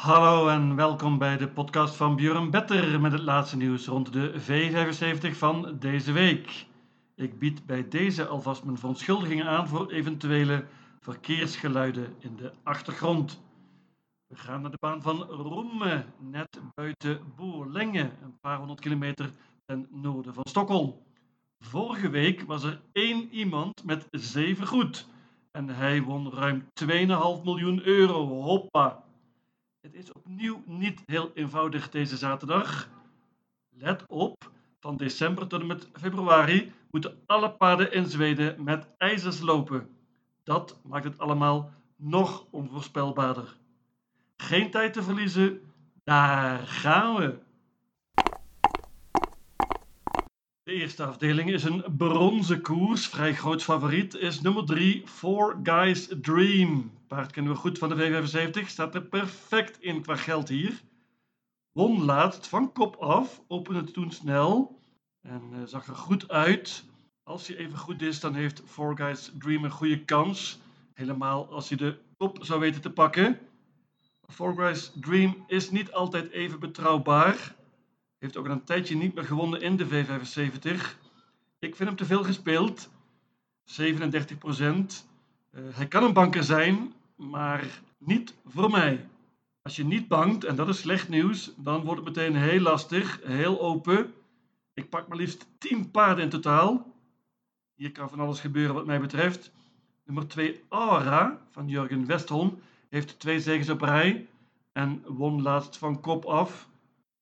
Hallo en welkom bij de podcast van Björn Better met het laatste nieuws rond de V75 van deze week. Ik bied bij deze alvast mijn verontschuldigingen aan voor eventuele verkeersgeluiden in de achtergrond. We gaan naar de baan van Romme, net buiten Boerlenge, een paar honderd kilometer ten noorden van Stockholm. Vorige week was er één iemand met zeven goed en hij won ruim 2,5 miljoen euro. Hoppa! Het is opnieuw niet heel eenvoudig deze zaterdag. Let op, van december tot en met februari moeten alle paarden in Zweden met ijzers lopen. Dat maakt het allemaal nog onvoorspelbaarder. Geen tijd te verliezen, daar gaan we. De eerste afdeling is een bronzen koers. Vrij groot favoriet is nummer 3, Four Guys Dream. Paard kennen we goed van de V75. Staat er perfect in qua geld hier. Won laatst van kop af. Opende toen snel. En uh, zag er goed uit. Als hij even goed is, dan heeft Four Guys Dream een goede kans. Helemaal als hij de kop zou weten te pakken. Four Guys Dream is niet altijd even betrouwbaar. Heeft ook een tijdje niet meer gewonnen in de V75. Ik vind hem te veel gespeeld. 37 procent. Uh, hij kan een banker zijn, maar niet voor mij. Als je niet bangt, en dat is slecht nieuws, dan wordt het meteen heel lastig, heel open. Ik pak maar liefst 10 paarden in totaal. Hier kan van alles gebeuren wat mij betreft. Nummer 2 Aura van Jurgen Westholm heeft twee zegens op rij en won laatst van kop af.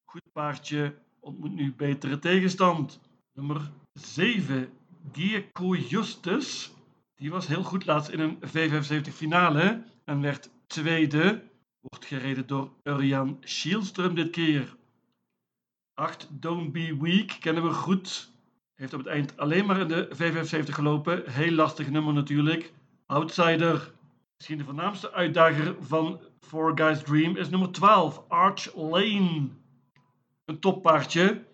Goed paardje ontmoet nu betere tegenstand. Nummer 7 Gieco Justus die was heel goed laatst in een V75 finale en werd tweede. Wordt gereden door Urian Schielström dit keer. 8 Don't Be Weak kennen we goed. Heeft op het eind alleen maar in de V75 gelopen. Heel lastig nummer natuurlijk. Outsider. Misschien de voornaamste uitdager van Four Guys Dream is nummer 12, Arch Lane. Een toppaardje.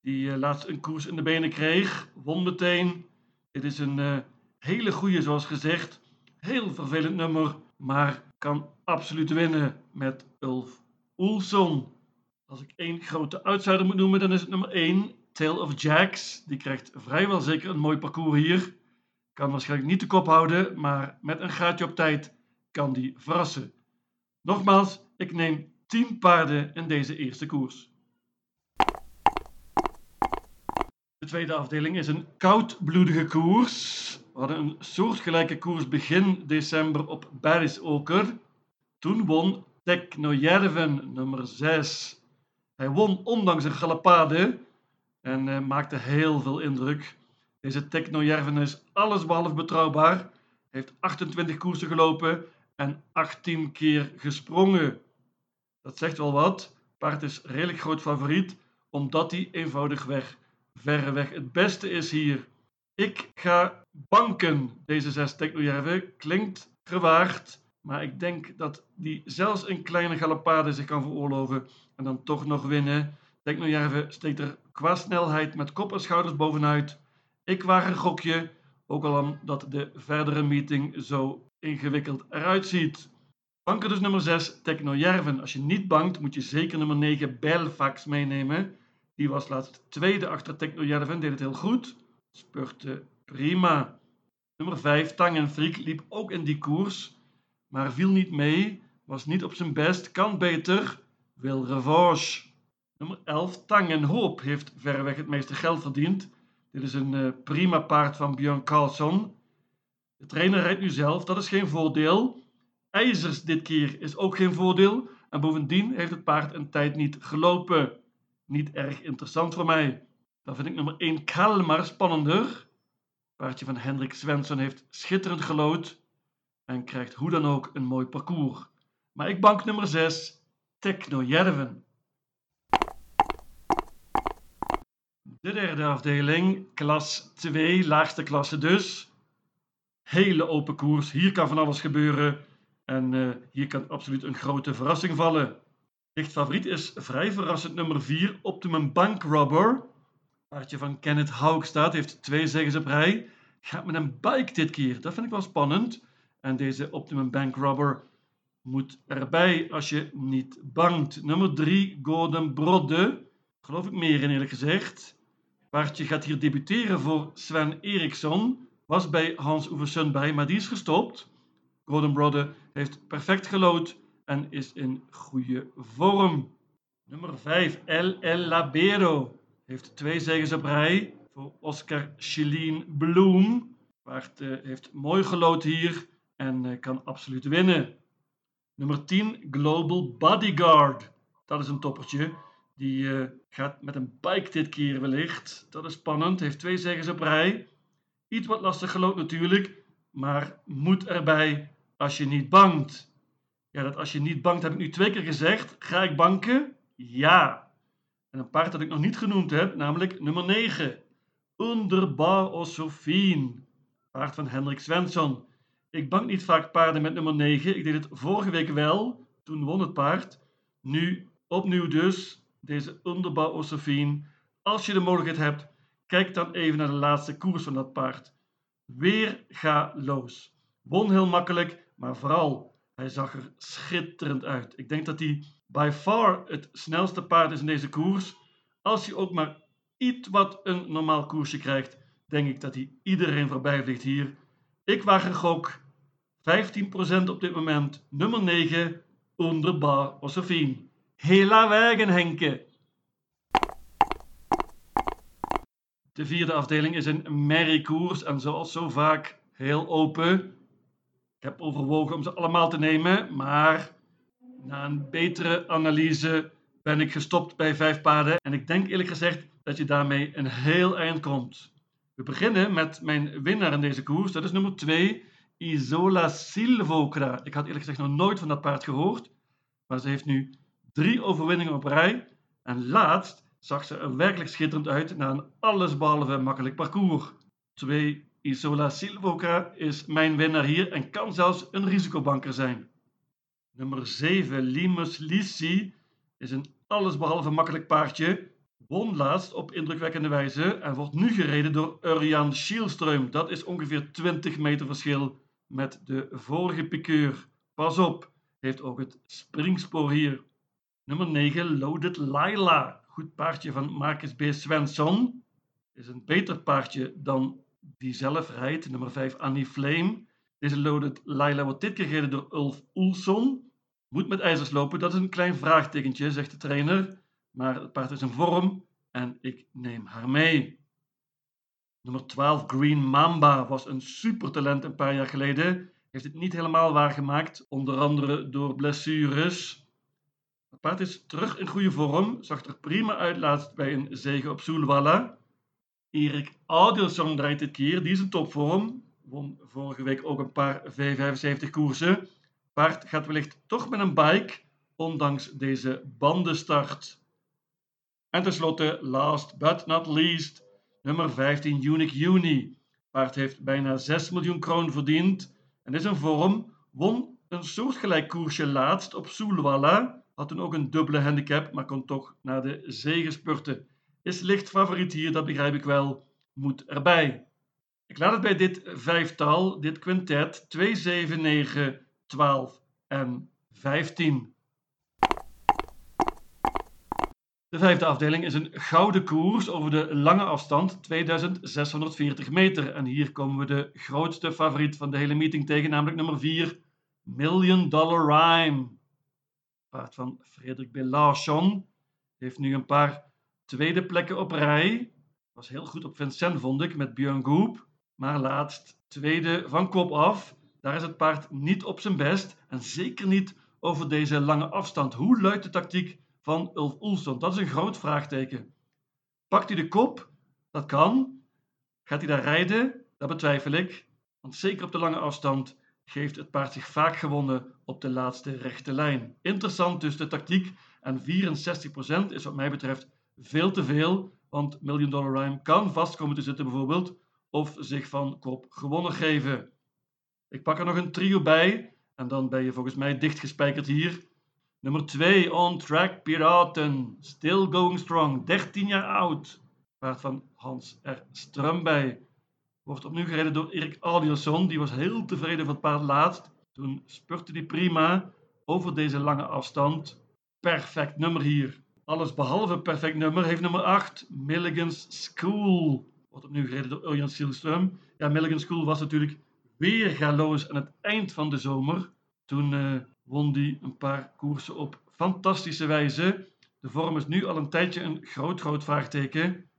Die uh, laatst een koers in de benen kreeg. Won meteen. Dit is een uh, hele goede, zoals gezegd. Heel vervelend nummer, maar kan absoluut winnen met Ulf Oelson. Als ik één grote outsider moet noemen, dan is het nummer 1, Tale of Jacks. Die krijgt vrijwel zeker een mooi parcours hier. Kan waarschijnlijk niet de kop houden, maar met een gaatje op tijd kan die verrassen. Nogmaals, ik neem 10 paarden in deze eerste koers. De tweede afdeling is een koudbloedige koers. We hadden een soortgelijke koers begin december op Berrisoker. Toen won Technojärven nummer 6. Hij won ondanks een galopade en uh, maakte heel veel indruk. Deze Technojärven is allesbehalve betrouwbaar. Heeft 28 koersen gelopen en 18 keer gesprongen. Dat zegt wel wat. Paard is redelijk groot favoriet, omdat hij eenvoudigweg verreweg het beste is hier. Ik ga banken, deze zes technojerven. Klinkt gewaagd, maar ik denk dat die zelfs een kleine galopade zich kan veroorloven en dan toch nog winnen. Technojerven steekt er qua snelheid met kop en schouders bovenuit. Ik waag een gokje, ook al omdat de verdere meeting zo ingewikkeld eruit ziet. Banken dus nummer 6, Technojerven. Als je niet bankt, moet je zeker nummer 9, Belfax meenemen. Die was laatst tweede achter Technojerven, deed het heel goed. Spurte prima. Nummer 5, Tangenfriek, liep ook in die koers, maar viel niet mee, was niet op zijn best, kan beter, wil revanche. Nummer 11, Tangenhoop, heeft verreweg het meeste geld verdiend. Dit is een uh, prima paard van Björn Carlsson. De trainer rijdt nu zelf, dat is geen voordeel. IJzers dit keer is ook geen voordeel. En bovendien heeft het paard een tijd niet gelopen. Niet erg interessant voor mij. Dan vind ik nummer 1 Kalmar spannender. Paardje van Hendrik Svensson heeft schitterend gelood en krijgt hoe dan ook een mooi parcours. Maar ik bank nummer 6, Technojärven. De derde afdeling, klas 2, laagste klasse dus. Hele open koers, hier kan van alles gebeuren en uh, hier kan absoluut een grote verrassing vallen. Licht favoriet is vrij verrassend nummer 4, Optimum Bank Robber. Paardje van Kenneth Haugstad heeft twee zegens op rij. Gaat met een bike dit keer. Dat vind ik wel spannend. En deze Optimum Bank Robber moet erbij als je niet bangt. Nummer 3, Golden Brodde. Geloof ik meer in eerlijk gezegd. Paardje gaat hier debuteren voor Sven Eriksson. Was bij Hans Oeversun bij, maar die is gestopt. Golden Brodde heeft perfect gelood en is in goede vorm. Nummer 5, El El Labero. Heeft twee zegens op rij voor Oscar Chilien Bloem. Paard uh, heeft mooi gelood hier en uh, kan absoluut winnen. Nummer 10, Global Bodyguard. Dat is een toppertje. Die uh, gaat met een bike dit keer wellicht. Dat is spannend. Heeft twee zegens op rij. Iets wat lastig gelood natuurlijk. Maar moet erbij als je niet bangt. Ja, dat als je niet bangt heb ik nu twee keer gezegd. Ga ik banken? Ja. En een paard dat ik nog niet genoemd heb, namelijk nummer 9. Underbar Osofien. Paard van Hendrik Svensson. Ik bank niet vaak paarden met nummer 9. Ik deed het vorige week wel. Toen won het paard. Nu opnieuw dus deze Underbar Osofien. Als je de mogelijkheid hebt, kijk dan even naar de laatste koers van dat paard. Weer ga los. Won heel makkelijk, maar vooral, hij zag er schitterend uit. Ik denk dat hij by far het snelste paard is in deze koers. Als hij ook maar iets wat een normaal koersje krijgt, denk ik dat hij iedereen voorbij vliegt hier. Ik waag een gok. 15% op dit moment. Nummer 9, Onderbar Josephine. Hela wegen, Henke. De vierde afdeling is een merriekoers en zoals zo vaak heel open. Ik heb overwogen om ze allemaal te nemen, maar na een betere analyse ben ik gestopt bij vijf paarden. En ik denk eerlijk gezegd dat je daarmee een heel eind komt. We beginnen met mijn winnaar in deze koers. Dat is nummer 2, Isola Silvocra. Ik had eerlijk gezegd nog nooit van dat paard gehoord. Maar ze heeft nu drie overwinningen op rij. En laatst zag ze er werkelijk schitterend uit na een allesbehalve makkelijk parcours. 2 Isola Silvocra is mijn winnaar hier en kan zelfs een risicobanker zijn. Nummer 7 Limus Lissi is een allesbehalve makkelijk paardje. Won laatst op indrukwekkende wijze en wordt nu gereden door Urjan Schielström. Dat is ongeveer 20 meter verschil met de vorige piqueur. Pas op, heeft ook het springspoor hier. Nummer 9 Loaded Laila. Goed paardje van Marcus B. Svensson. Is een beter paardje dan die zelf rijdt. Nummer 5 Annie Flame. Deze Loaded Laila wordt dit keer gereden door Ulf Oelson. Moet met ijzers lopen, dat is een klein vraagtekentje, zegt de trainer. Maar het paard is in vorm en ik neem haar mee. Nummer 12, Green Mamba, was een supertalent een paar jaar geleden. Heeft het niet helemaal waargemaakt, onder andere door blessures. Het paard is terug in goede vorm, zag er prima uit laatst bij een zege op Soelwalla. Erik Audelsson draait dit keer, die is in topvorm. Won vorige week ook een paar V75 koersen. Paard gaat wellicht toch met een bike, ondanks deze bandenstart. En tenslotte, last but not least, nummer 15 Unique Uni. Paard heeft bijna 6 miljoen kroon verdiend en is in vorm. Won een soortgelijk koersje laatst op Soelwalla. Had toen ook een dubbele handicap, maar kon toch naar de zege spurten. Is licht favoriet hier, dat begrijp ik wel. Moet erbij. Ik laat het bij dit vijftal, dit quintet, 2, 7, 9, 12 en 15. De vijfde afdeling is een gouden koers over de lange afstand, 2640 meter. En hier komen we de grootste favoriet van de hele meeting tegen, namelijk nummer 4, Million Dollar Rhyme. Paard van Frederik Belachon heeft nu een paar tweede plekken op rij. Was heel goed op Vincent, vond ik, met Björn Goop. Maar laatst tweede van kop af. Daar is het paard niet op zijn best en zeker niet over deze lange afstand. Hoe luidt de tactiek van Ulf Oelson? Dat is een groot vraagteken. Pakt hij de kop? Dat kan. Gaat hij daar rijden? Dat betwijfel ik. Want zeker op de lange afstand geeft het paard zich vaak gewonnen op de laatste rechte lijn. Interessant dus de tactiek. En 64% is wat mij betreft veel te veel. Want Million Dollar Rhyme kan vast komen te zitten bijvoorbeeld. Of zich van kop gewonnen geven. Ik pak er nog een trio bij. En dan ben je volgens mij dichtgespijkerd hier. Nummer 2, On Track Piraten. Still going strong. 13 jaar oud. Paard van Hans R. Strumbij. Wordt opnieuw gereden door Erik Adielson. Die was heel tevreden van het paard laatst. Toen spurte hij prima. over deze lange afstand. Perfect nummer hier. Alles behalve perfect nummer heeft nummer 8, Milligan's School. Wordt opnieuw gereden door Urjan Silström. Ja, Milligan's School was natuurlijk weer galoos aan het eind van de zomer. Toen uh, won hij een paar koersen op fantastische wijze. De vorm is nu al een tijdje een groot, groot vraagteken.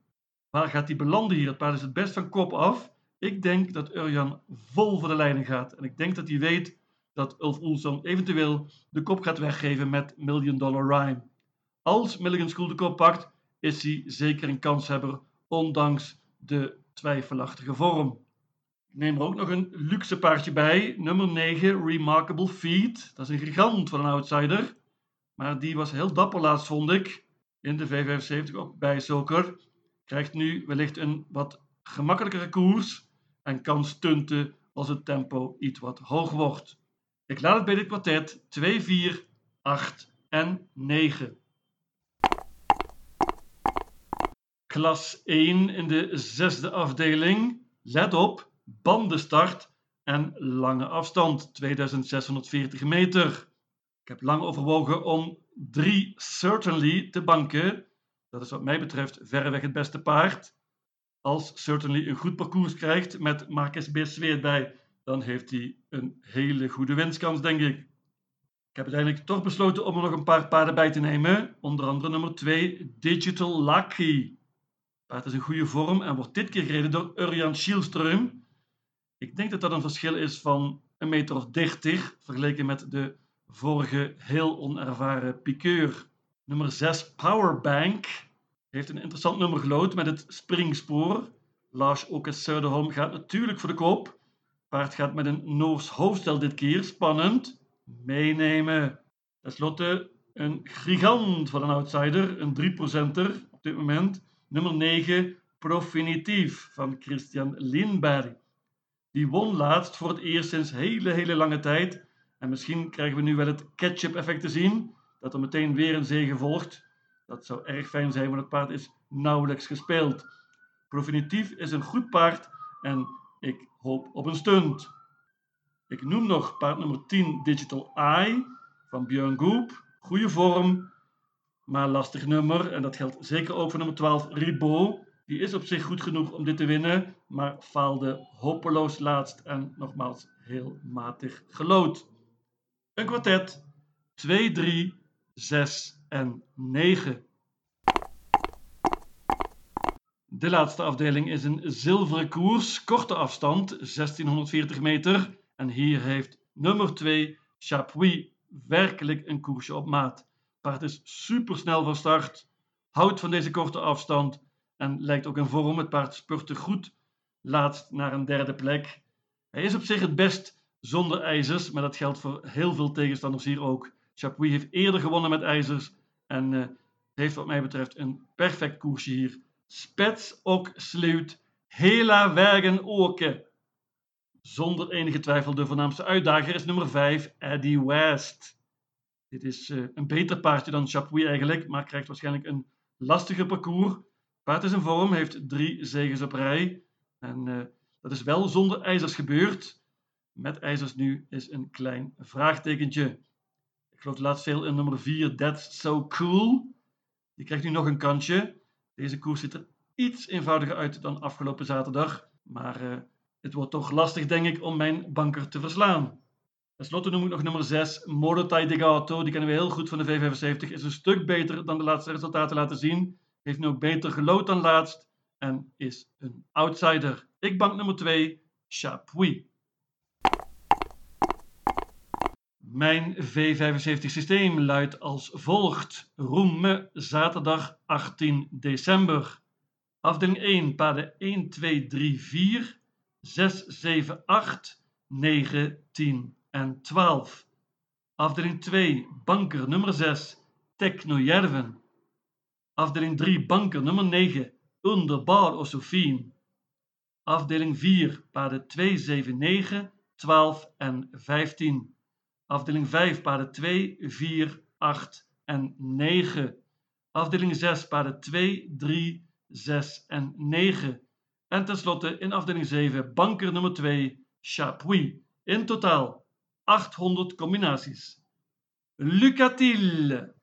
Waar gaat hij belanden hier? Het paard is het best van kop af. Ik denk dat Urjan vol voor de leiding gaat. En ik denk dat hij weet dat Ulf Oelson eventueel de kop gaat weggeven met Million Dollar Rhyme. Als Milligan School de kop pakt, is hij zeker een kanshebber, ondanks de twijfelachtige vorm. Ik neem er ook nog een luxe paardje bij, nummer 9, Remarkable Feet. Dat is een gigant van een outsider, maar die was heel dapper laatst, vond ik, in de V75 ook bij Zoker. Krijgt nu wellicht een wat gemakkelijkere koers en kan stunten als het tempo iets wat hoog wordt. Ik laat het bij dit kwartet 2, 4, 8 en 9. Klas 1 in de zesde afdeling. Let op, bandenstart en lange afstand, 2640 meter. Ik heb lang overwogen om 3 Certainly te banken. Dat is wat mij betreft verreweg het beste paard. Als Certainly een goed parcours krijgt met Marcus B. bij, dan heeft hij een hele goede winstkans, denk ik. Ik heb uiteindelijk toch besloten om er nog een paar paarden bij te nemen. Onder andere nummer 2, Digital Lucky. Paard is in goede vorm en wordt dit keer gereden door Urjan Schielström. Ik denk dat dat een verschil is van een meter of 30 vergeleken met de vorige heel onervaren piqueur. Nummer 6, Powerbank, heeft een interessant nummer gelood met het springspoor. Lars Oke Söderholm gaat natuurlijk voor de kop. Paard gaat met een Noors hoofdstel dit keer. Spannend. Meenemen. Ten slotte een gigant van een outsider. Een 3%er op dit moment. Nummer 9. Profinitief van Christian Lindberg. Die won laatst voor het eerst sinds hele, hele lange tijd. En misschien krijgen we nu wel het ketchup effect te zien. Dat er meteen weer een zege volgt. Dat zou erg fijn zijn, want het paard is nauwelijks gespeeld. Profinitief is een goed paard en ik hoop op een stunt. Ik noem nog paard nummer 10 Digital Eye van Björn Goop. Goede vorm, maar lastig nummer. En dat geldt zeker ook voor nummer 12 Ribot. Die is op zich goed genoeg om dit te winnen, maar faalde hopeloos laatst en nogmaals heel matig gelood. Een kwartet 2, 3, 6 en 9. De laatste afdeling is een zilveren koers, korte afstand, 1640 meter. En hier heeft nummer 2, Chapuis, werkelijk een koersje op maat. Paard is supersnel van start, houdt van deze korte afstand en lijkt ook in vorm. Het paard spurte goed, laatst naar een derde plek. Hij is op zich het best zonder ijzers, maar dat geldt voor heel veel tegenstanders hier ook. Chapuis heeft eerder gewonnen met ijzers en uh, heeft wat mij betreft een perfect koersje hier spets ook sluit hela wegen oken. Zonder enige twijfel de voornaamste uitdager is nummer 5, Eddie West. Dit is uh, een beter paardje dan Chapuis eigenlijk, maar krijgt waarschijnlijk een lastiger parcours. Paard is in vorm, heeft drie zegens op rij. En uh, dat is wel zonder ijzers gebeurd. Met ijzers nu is een klein vraagtekentje. Ik geloof laatst veel in nummer 4, That's So Cool. Die krijgt nu nog een kansje. Deze koers ziet er iets eenvoudiger uit dan afgelopen zaterdag. Maar uh, het wordt toch lastig, denk ik, om mijn banker te verslaan. Ten slotte noem ik nog nummer 6, Morotai de Gato. Die kennen we heel goed van de V75. Is een stuk beter dan de laatste resultaten laten zien. Heeft nu beter gelood dan laatst. En is een outsider. Ik bank nummer 2, Chapuis. Mijn V75 systeem luidt als volgt. Roemme, zaterdag 18 december. Afdeling 1, paden 1, 2, 3, 4, 6, 7, 8, 9, 10 en 12. Afdeling 2, banker nummer 6, Technojärven. Afdeling 3, banker nummer 9, Underbar Osofien. Afdeling 4, paden 2, 7, 9, 12 en 15. Afdeling 5, paden 2, 4, 8 en 9. Afdeling 6, paden 2, 3, 6 en 9. En tenslotte in afdeling 7, banker nummer 2, Chapuis. In totaal 800 combinaties. Lucatil